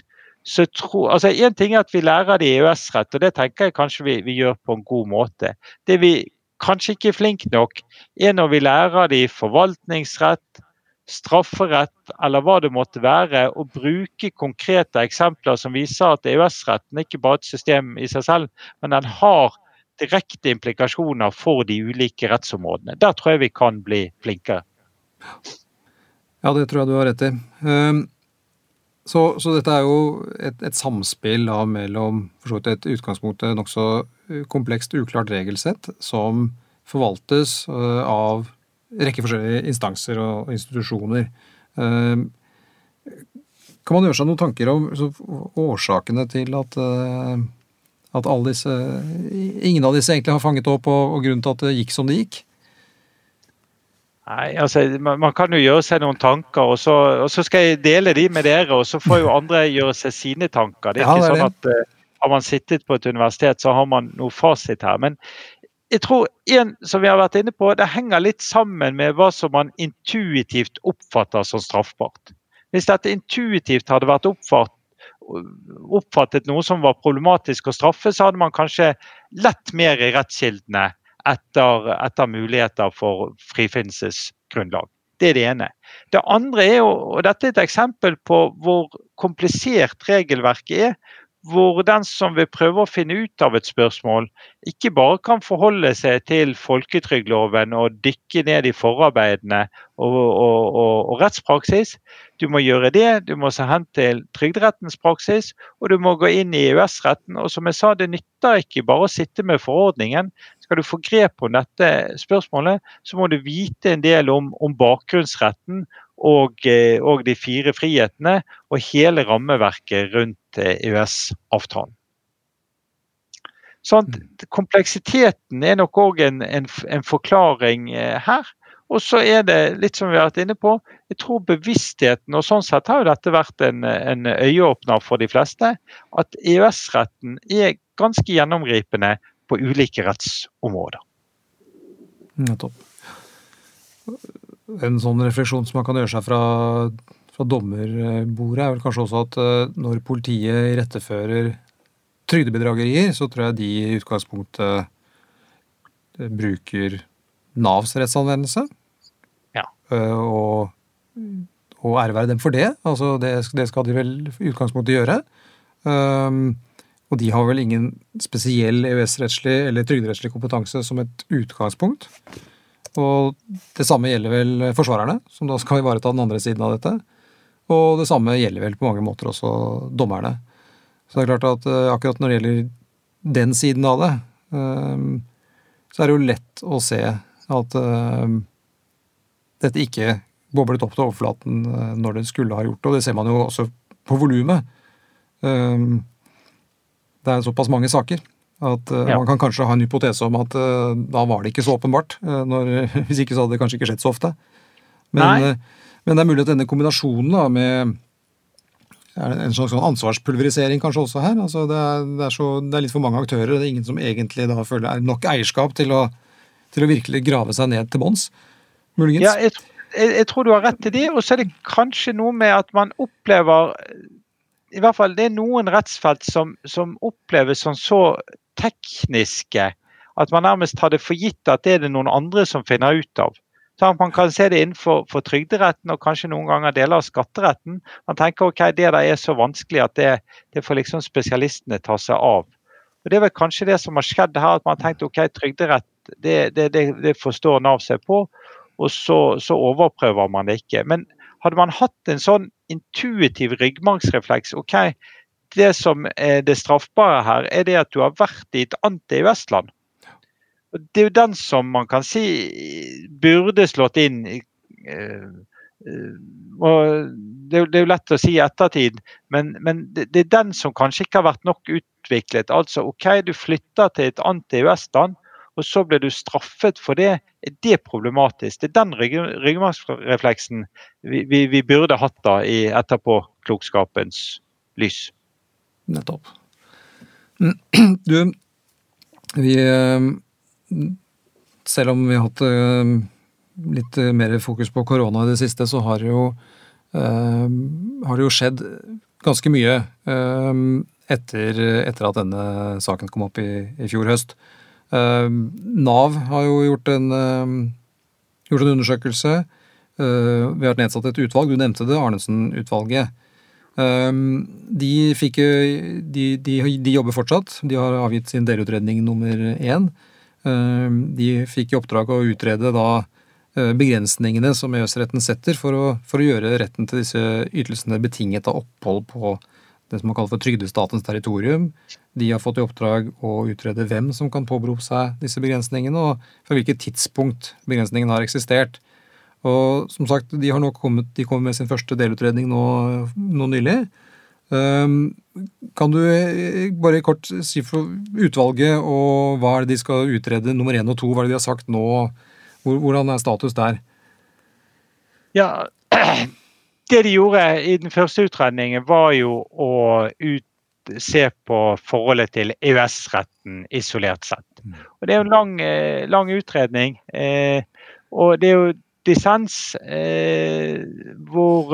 så tro, altså Én ting er at vi lærer det i EØS-rett, og det tenker jeg kanskje vi, vi, gjør på en god måte. Det vi kanskje ikke er flinke nok, er når vi lærer det i forvaltningsrett, strafferett eller hva det måtte være, å bruke konkrete eksempler som viser at EØS-retten ikke bare er et system i seg selv, men den har direkte implikasjoner for de ulike rettsområdene. Der tror jeg vi kan bli flinkere. Ja, det tror jeg du har rett i. Um så, så, dette er jo et, et samspill da, mellom for så et utgangspunktet nokså eh, komplekst, uklart regelsett som forvaltes uh, av rekke forskjellige instanser og institusjoner. Uh, kan man gjøre seg noen tanker om årsakene til at, uh, at disse Ingen av disse egentlig har fanget opp, og, og grunnen til at det gikk som det gikk? Nei, altså, man, kan jo gjøre seg noen tanker, og så, og så, skal jeg dele de med dere. Og så får jo andre gjøre seg sine tanker. Det er ja, ikke det er sånn at uh, Har man sittet på et universitet, så har man noe fasit her. Men jeg tror en som vi har vært inne på, det henger litt sammen med hva som man intuitivt oppfatter som straffbart. Hvis dette intuitivt hadde vært oppfatt, oppfattet noe som var problematisk å straffe, så hadde man kanskje lett mer i rettskildene etter, etter muligheter for frifinnelsesgrunnlag. Det er det ene. Det andre er og dette er et eksempel på hvor komplisert regelverket er, hvor den som vil prøve å finne ut av et spørsmål, ikke bare kan forholde seg til folketrygdloven og dykke ned i forarbeidene og, og, og, og, rettspraksis. Du må gjøre det, du må se hen til trygderettens praksis, og du må gå inn i EØS-retten. Og som jeg sa, det nytter ikke bare å sitte med forordningen. Skal du få grep om dette spørsmålet, så må du vite en del om, om bakgrunnsretten og, eh, og, de fire frihetene og hele rammeverket rundt EØS-avtalen. Eh, sånn, kompleksiteten er nok òg en, en, en, forklaring eh, her. Og så er det litt som vi har vært inne på, jeg tror bevisstheten, og sånn sett har jo dette vært en, en øyeåpner for de fleste, at EØS-retten er ganske gjennomgripende på ulike rettsområder. Nettopp. En sånn refleksjon som man kan gjøre seg fra, fra dommerbordet, er vel kanskje også at eh, når politiet irettefører trygdebedragerier, så tror jeg de i utgangspunktet eh, bruker Navs rettsanvendelse. Ja. Eh, og, og ære dem for det. Altså det, det, skal de vel i utgangspunktet gjøre. Um, Og de har vel ingen spesiell EØS-rettslig eller trygderettslig kompetanse som et utgangspunkt. Og det samme gjelder vel forsvarerne, som da skal ivareta den andre siden av dette. Og det samme gjelder vel på mange måter også dommerne. Så det er klart at uh, akkurat når det gjelder den siden av det, uh, så er det jo lett å se at uh, dette ikke boblet opp til overflaten når det skulle ha gjort det. Og det ser man jo også på volumet. Det er såpass mange saker at uh, ja. man kan kanskje ha en hypotese om at uh, da var det ikke så åpenbart. Uh, når, hvis ikke så hadde det kanskje ikke skjedd så ofte. Men, men det er mulig at denne kombinasjonen da, med en slags sånn ansvarspulverisering kanskje også her. Altså det, er, det, er så, det, er, litt for mange aktører, det er ingen som egentlig da føler er nok eierskap til å, til å virkelig grave seg ned til bunns. Muligens. Ja, jeg, jeg, jeg, tror du har rett i det. Og så er det kanskje noe med at man opplever i hvert fall det er noen rettsfelt som, som oppleves som så tekniske at man nærmest hadde for gitt at det er det noen andre som finner ut av. Så man kan se det innenfor for trygderetten og kanskje noen ganger deler av skatteretten. Man tenker ok, det der er så vanskelig at det, det får liksom spesialistene ta seg av. Og Det er vel kanskje det som har skjedd her, at man har tenkt ok, trygderett det, det, det forstår Nav seg på, og så, så overprøver man det ikke. Men hadde man hatt en sånn intuitiv ryggmargsrefleks OK, det som er det straffbare her, er det at du har vært i et anti-EØS-land. Det er jo den som man kan si burde slått inn. Eh, og det er jo lett å si i ettertid, men, men det er den som kanskje ikke har vært nok utviklet. Altså OK, du flytter til et anti-EØS-land og så blir du straffet for det, er det problematisk? Det er den ryggmargsrefleksen vi, vi, vi, burde hatt da i etterpåklokskapens lys. Nettopp. Du, vi eh, Selv om vi har hatt eh, litt mer fokus på korona i det siste, så har det jo, eh, har det jo skjedd ganske mye etter, etter, at denne saken kom opp i, i fjor høst. Uh, Nav har jo gjort en, uh, gjort en undersøkelse. Uh, vi har nedsatt et utvalg. Du nevnte det, Arnesen-utvalget. De, de, de, de, jobber fortsatt. De har avgitt sin delutredning nummer én. De fikk i oppdrag å utrede da begrensningene som EØS-retten setter for å, for å, gjøre retten til disse ytelsene betinget av opphold på det som man kaller for trygdestatens territorium. De har fått i oppdrag å utrede hvem som kan påberope seg disse begrensningene, og fra hvilket tidspunkt begrensningen har eksistert. Og som sagt, de har nå kommet, de kommer med sin første delutredning nå, nå nylig. Um, kan du eh, bare kort si for utvalget og hva er det de skal utrede nummer én og to? Hva er det de har sagt nå? Hvordan er status der? Ja, det de gjorde i den første utredningen, var jo å ut, se på forholdet til EØS-retten isolert sett. Mm. Og Det er jo en lang, eh, lang utredning. Eh, og det er jo dissens eh, hvor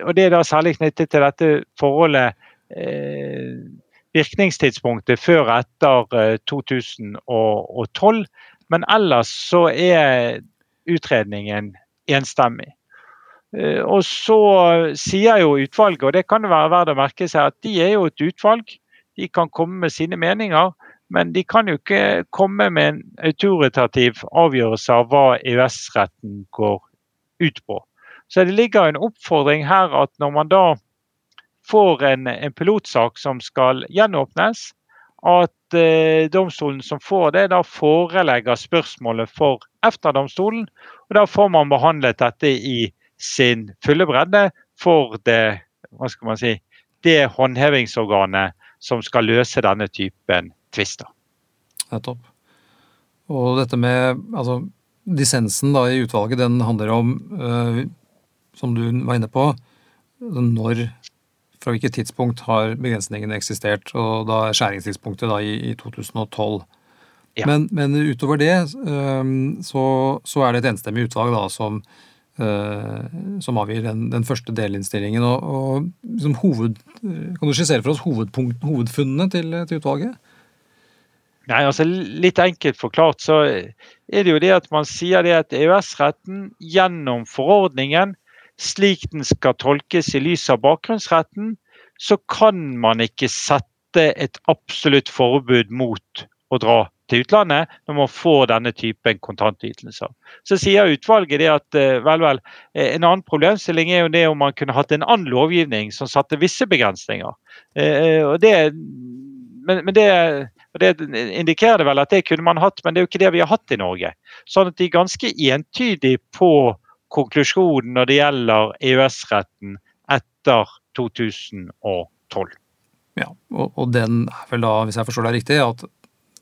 Og det er da særlig knyttet til dette forholdet eh, virkningstidspunktet før og etter 2012. Men ellers så er utredningen enstemmig. Eh, og så sier jo utvalget, og det kan det være verdt å merke seg, at de er jo et utvalg. De kan komme med sine meninger, men de kan jo ikke komme med en autoritativ avgjørelse av hva EØS-retten går ut på. Så det ligger en oppfordring her at når man da får en, en pilotsak som skal gjenåpnes, at eh, domstolen som får det, da forelegger spørsmålet for EFTA-domstolen. og Da får man behandlet dette i sin fulle bredde for det, hva skal man si, det håndhevingsorganet som skal løse denne typen tvister. Nettopp. Og dette med altså, dissensen da, i utvalget, den handler om, øh, som du var inne på, når fra hvilket tidspunkt har begrensningene eksistert, og da er skjæringstidspunktet da i, i 2012. Ja. Men, men, utover det øh, så, så, er det et enstemmig utvalg da, som Eh, som avgir den, den første delinnstillingen. Og, og liksom hoved, kan du skissere for oss hovedfunnene til, til, utvalget? Nei, altså Litt enkelt forklart så er det jo det at man sier det at EØS-retten gjennom forordningen, slik den skal tolkes i lys av bakgrunnsretten, så kan man ikke sette et absolutt forbud mot å dra til utlandet når man får denne typen kontantytelser. Så sier utvalget det at eh, vel, vel, eh, en annen problemstilling er jo det om man kunne hatt en annen lovgivning som satte visse begrensninger. Eh, og det, men, men det, det indikerer vel at det kunne man hatt, men det er jo ikke det vi har hatt i Norge. Sånn at de er ganske entydige på konklusjonen når det gjelder EØS-retten etter 2012. Ja, og, og, den er vel da, hvis jeg forstår deg riktig, at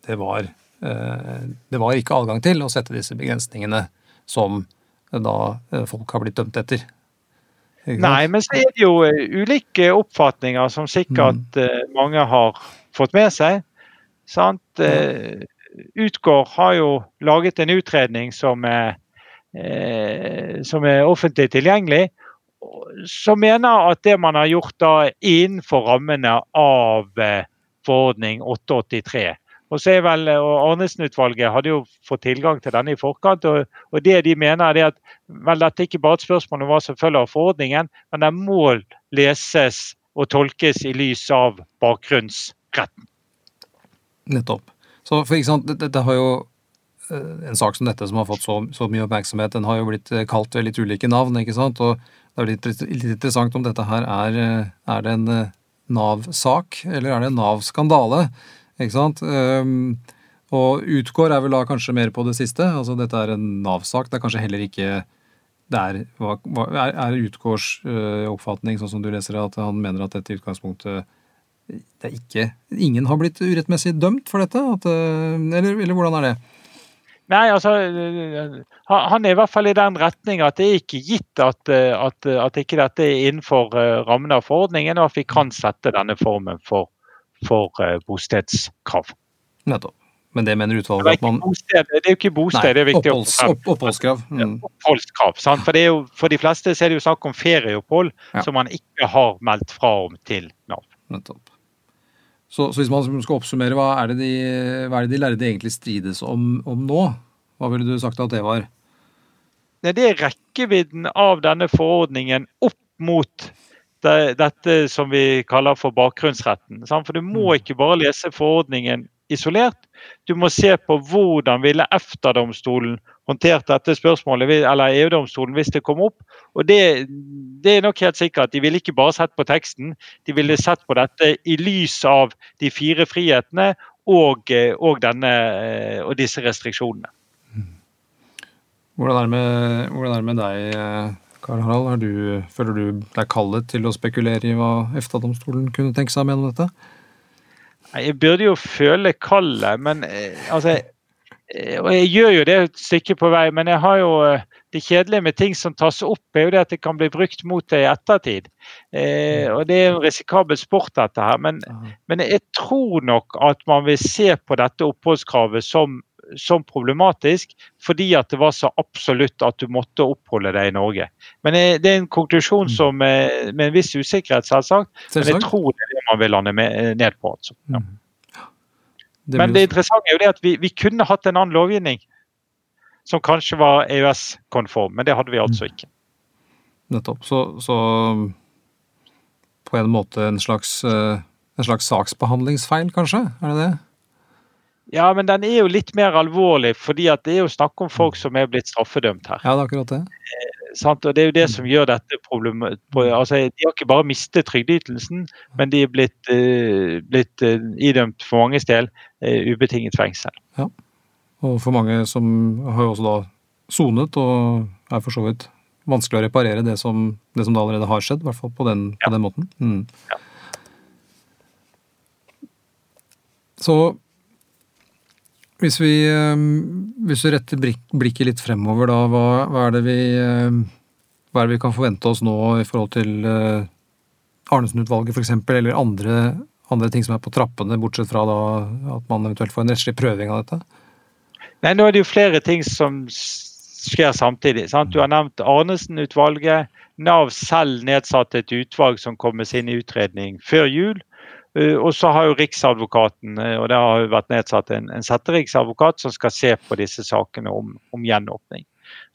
det var, eh, det var ikke adgang til å sette disse begrensningene som da eh, folk har blitt dømt etter. Nei, men så er det jo eh, ulike oppfatninger som sikkert mm. mange har fått med seg. Sant? Mm. Utgård har jo laget en utredning som er, som er offentlig tilgjengelig, som mener at det man har gjort da innenfor rammene av forordning 883 og så er vel, og Arnesen-utvalget hadde jo fått tilgang til denne i forkant. og, og Det de mener er at vel, dette er ikke bare et spørsmål om hva som følger av forordningen, men den må leses og tolkes i lys av bakgrunnsretten. Nettopp. Så for sant, dette har jo En sak som dette som har fått så, så mye oppmerksomhet, den har jo blitt eh, kalt ved litt ulike navn. ikke sant? Og Det er litt, litt interessant om dette her er, eh, er det en eh, Nav-sak, eller er det en Nav-skandale? Ikke sant? Um, og utgår er vel da kanskje mer på det siste. altså Dette er en Nav-sak. Det er kanskje heller ikke det er, er, er Utgårds uh, oppfatning, sånn som du leser det, at han mener at dette i utgangspunktet det er ikke Ingen har blitt urettmessig dømt for dette? At, uh, eller, eller, hvordan er det? Nei, altså Han er i hvert fall i den retning at det er ikke gitt at, at, at ikke dette er innenfor rammen av forordningen, og at vi kan sette denne formen for for uh, bostedskrav. Nettopp. Men det mener utvalget at man bosted, Det er jo ikke bosted, Nei, det er viktig oppholds, opp, Oppholdskrav. Mm. Oppholdskrav? For, jo, for, de fleste så er det jo snakk om ferieopphold ja. som man ikke har meldt fra om til Nav. Nettopp. Så, så, hvis man skal oppsummere, hva er det de, hva det de lærde egentlig strides om, om nå? Hva ville du sagt at det var? Det er rekkevidden av denne forordningen opp mot det, dette som vi kaller for bakgrunnsretten. For du må mm. ikke bare lese forordningen isolert. Du må se på hvordan ville EFTA-domstolen håndtert dette spørsmålet, eller EU-domstolen, hvis det kom opp. Og det, det, er nok helt sikkert. De ville ikke bare sett på teksten, de ville sett på dette i lys av de fire frihetene og, og, denne, og disse restriksjonene. Hvordan er det med, hvordan er det med deg? Karl Harald, du, føler du deg kallet til å spekulere i hva EFTA-domstolen kunne tenke seg gjennom dette? Jeg burde jo føle kallet, men eh, altså eh, Og jeg gjør jo det et stykke på vei, men jeg har jo eh, det kjedelige med ting som tas opp, er jo det at det kan bli brukt mot deg i ettertid. Eh, og Det er en risikabel sport, dette her. Men, men, jeg tror nok at man vil se på dette oppholdskravet som som problematisk fordi at det var så absolutt at du måtte oppholde deg i Norge. Men Det er en konklusjon mm. som, med en viss usikkerhet, selvsagt. Men jeg tror det er det man vil lande ned på. altså. Ja. Mm. Men det interessante er jo det at vi, vi, kunne hatt en annen lovgivning som kanskje var EØS-konform, men det hadde vi altså mm. ikke. Nettopp. Så, så på en måte en slags, eh, en slags saksbehandlingsfeil, kanskje? Er det det? Ja, men den er jo litt mer alvorlig, fordi at det er jo snakk om folk som er blitt straffedømt her. Ja, det er akkurat det. Eh, og Det er jo det som gjør dette problemet altså, De har ikke bare mistet trygdeytelsen, men de er blitt, eh, blitt eh, idømt for manges del uh, ubetinget fengsel. Ja, og for mange som har jo også da sonet, og er for så vidt vanskelig å reparere det som, det som da allerede har skjedd, i hvert fall på den, ja. på den måten. Mm. Ja. Så hvis vi, ehm, hvis vi retter blikket litt fremover, da, hva, hva, er vi, ehm, hva, er det vi, kan forvente oss nå i forhold til eh, Arnesen-utvalget f.eks., eller andre, andre, ting som er på trappene, bortsett fra da, at man eventuelt får en rettslig prøving av dette? Nei, Nå er det jo flere ting som skjer samtidig. Sant? Du har nevnt Arnesen-utvalget. Nav selv nedsatte et utvalg som kom med sin utredning før jul. Eh, og så har jo Riksadvokaten, eh, og det har jo vært nedsatt en, en setteriksadvokat som skal se på disse sakene om, om gjenåpning.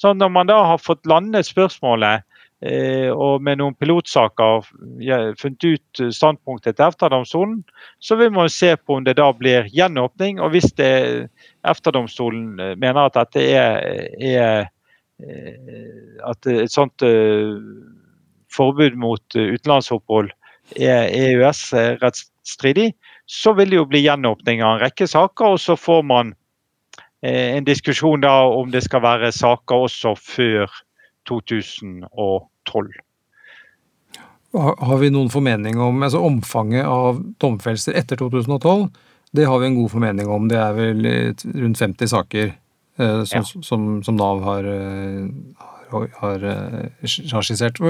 Så når man da har fått landet spørsmålet eh, og med noen pilotsaker funnet ut standpunktet til EFTA-domstolen, så vil man se på om det da blir gjenåpning. Og hvis EFTA-domstolen mener at dette er, er at et sånt forbud mot utenlandsopphold EØS-rettsstridig, så vil det jo bli gjenåpning av en rekke saker. Og så får man Eh, en diskusjon da om det skal være saker også før 2012. Har vi noen formening om altså omfanget av domfellelser etter 2012? Det har vi en god formening om. Det er vel rundt 50 saker eh, som, ja. som, som, Nav har, eh, har, har, har skissert.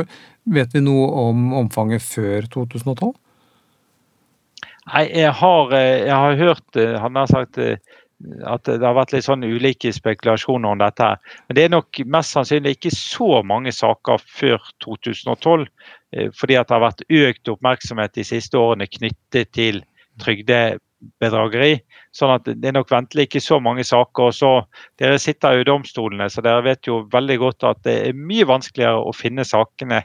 Vet vi noe om omfanget før 2012? Nei, jeg har, jeg har hørt Han har sagt at det har vært litt sånn ulike spekulasjoner om dette. Men det er nok mest sannsynlig ikke så mange saker før 2012. Eh, fordi at det har vært økt oppmerksomhet de siste årene knyttet til trygdebedrageri. Sånn at det er nok ventelig ikke så mange saker. og Så dere sitter jo i domstolene, så dere vet jo veldig godt at det er mye vanskeligere å finne sakene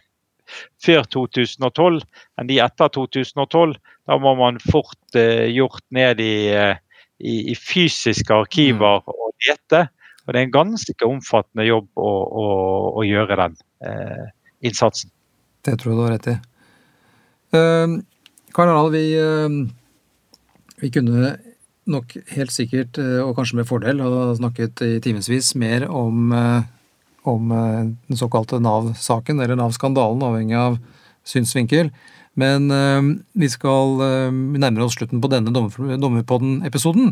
før 2012 enn de etter 2012. Da må man fort eh, gjort ned i eh, i, i fysiske arkiver mm. og lete. Og det er en ganske omfattende jobb å, å, å gjøre den eh, innsatsen. Det tror jeg du har rett i. Uh, Karl Harald, vi, uh, vi kunne nok helt sikkert, uh, og kanskje med fordel, ha snakket i timevis mer om, om den såkalte Nav-saken, eller Nav-skandalen, avhengig av synsvinkel. Men vi skal nærme oss slutten på denne Dommerpodden-episoden.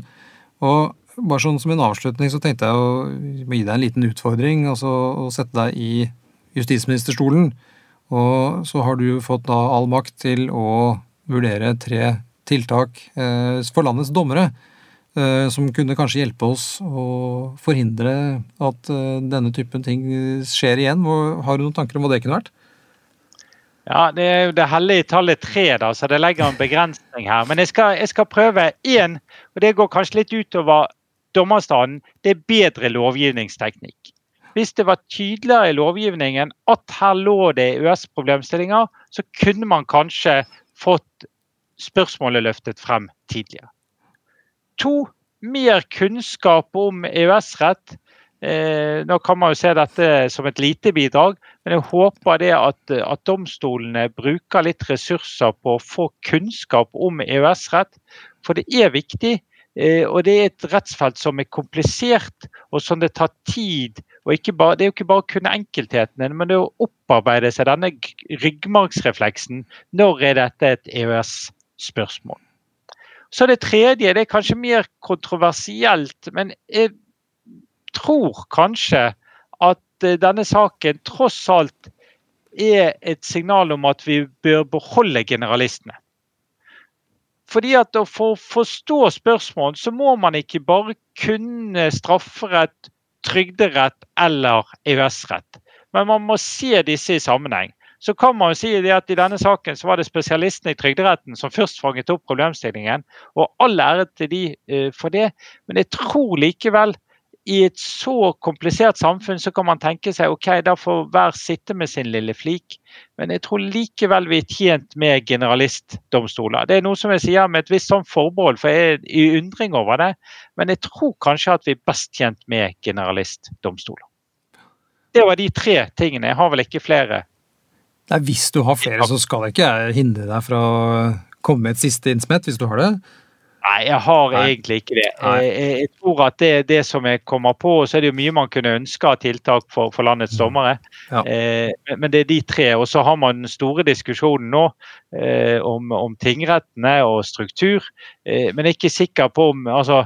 Og bare sånn som en avslutning så tenkte jeg å gi deg en liten utfordring. Altså å sette deg i justisministerstolen. Og så har du fått da all makt til å vurdere tre tiltak øh, for landets dommere. Som kunne kanskje hjelpe oss å forhindre at denne typen ting skjer igjen. Har du noen tanker om hva det kunne vært? Ja, Det er jo det hellige tallet tre, da, så det legger en begrensning her. Men jeg skal, jeg skal prøve én, og det går kanskje litt utover dommerstanden. Det er bedre lovgivningsteknikk. Hvis det var tydeligere i lovgivningen at her lå det EØS-problemstillinger, så kunne man kanskje fått spørsmålet løftet frem tidligere. To, mer kunnskap om EØS-rett Eh, nå kan man jo se dette som et lite bidrag, men jeg håper det at, at domstolene bruker litt ressurser på å få kunnskap om EØS-rett. For det er viktig. Eh, og det er et rettsfelt som er komplisert, og som det tar tid. og bare, Det er jo ikke bare å kunne enkelthetene, men det er å opparbeide seg denne ryggmargsrefleksen. Når er dette et EØS-spørsmål? Så det tredje det er kanskje mer kontroversielt, men jeg tror kanskje at eh, denne saken tross alt er et signal om at vi bør beholde generalistene. Fordi at For å forstå spørsmål så må man ikke bare kunne strafferett, trygderett eller EØS-rett. Men man må se disse i sammenheng. Så kan man jo si at I denne saken så var det spesialistene i Trygderetten som først fanget opp problemstillingen. og All ære til de uh, for det, men jeg tror likevel i et så komplisert samfunn så kan man tenke seg ok, da får hver sitte med sin lille flik. Men jeg tror likevel vi er tjent med generalistdomstoler. Det er noe som jeg sier med et visst sånn forbehold, for jeg er i undring over det. Men jeg tror kanskje at vi er best tjent med generalistdomstoler. Det var de tre tingene. Jeg har vel ikke flere. Nei, Hvis du har flere, så skal jeg ikke hindre deg fra å komme med et siste innsmett, hvis du har det. Nei, jeg har Nei. egentlig ikke det. Jeg, jeg, tror at det er det som jeg kommer på. Så er det jo mye man kunne ønske av tiltak for, for landets mm. dommere. Ja. Eh, men det er de tre. Og så har man den store diskusjonen nå eh, om, om, tingrettene og struktur. Eh, men jeg er ikke sikker på om altså,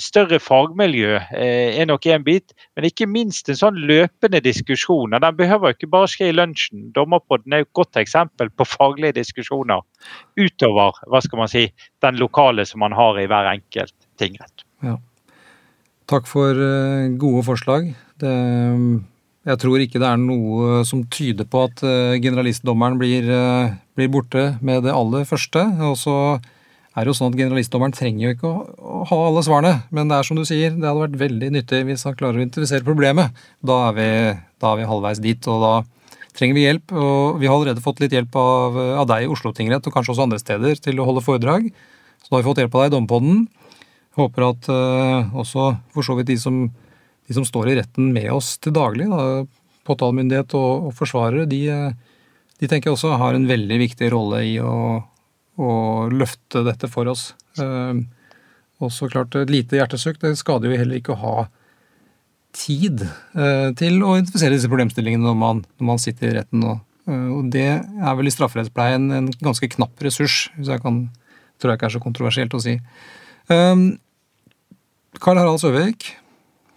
større fagmiljø eh, er nok en bit, men ikke minst en sånn løpende diskusjon. Den behøver ikke bare skje i lunsjen. Dommerpodden er et godt eksempel på faglige diskusjoner utover hva skal man si, den lokale som man har i hver enkelt tingrett. Ja. Takk for eh, gode forslag. Det, jeg tror ikke det er noe som tyder på at generalistdommeren blir, blir borte med det aller første. og så er jo sånn at Generalistdommeren trenger jo ikke å, å, ha alle svarene, men det er som du sier, det hadde vært veldig nyttig hvis han klarer å identifisere problemet. Da er vi, da er vi halvveis dit, og da trenger vi hjelp. Og vi har allerede fått litt hjelp av, av deg i Oslo tingrett, og kanskje også andre steder, til å holde foredrag. Så da har vi fått hjelp av deg i Dompodden. Håper at uh, også for så vidt de som, de som, står i retten med oss til daglig, da, påtalemyndighet og, og forsvarere, de, de, tenker jeg også har en veldig viktig rolle i å, å løfte dette for oss. Uh, og så klart, et lite hjertesukk, det skader jo heller ikke å ha tid uh, til å identifisere disse problemstillingene når man, når man sitter i retten. Og, og det er vel i strafferettspleien en ganske knapp ressurs, hvis jeg kan tror jeg ikke er så kontroversielt å si. Um, Karl Harald Søvik,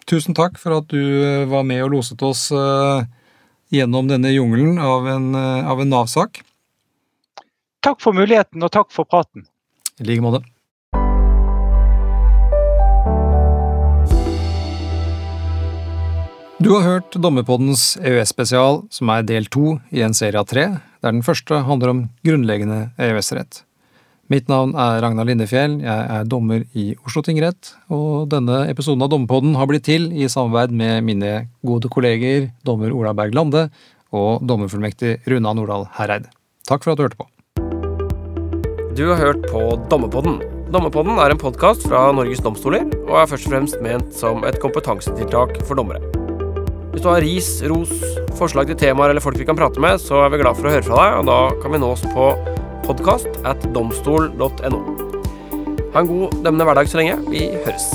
tusen takk for at du eh, var med og loset oss uh, gjennom denne jungelen av en, uh, en Nav-sak. Takk for muligheten, og takk for praten. I like måte. Du har hørt Dommerpoddens EØS-spesial, som er del to i en serie av tre, der den første handler om grunnleggende EØS-rett. Mitt navn er Ragnar Lindefjell, jeg er dommer i Oslo tingrett, og denne episoden av Dommerpodden har blitt til i samarbeid med mine gode kolleger dommer Ola Berg Lande og dommerfullmektig Runa Nordahl Hereid. Takk for at du hørte på. Du har hørt på Dommepodden. Dommepodden er en podkast fra Norges domstoler, og er først og fremst ment som et kompetansetiltak for dommere. Hvis du har ris, ros, forslag til temaer eller folk vi kan prate med, så er vi glad for å høre fra deg, og da kan vi nås på podkast at domstol.no. Ha en god dømmende hverdag så lenge. Vi høres.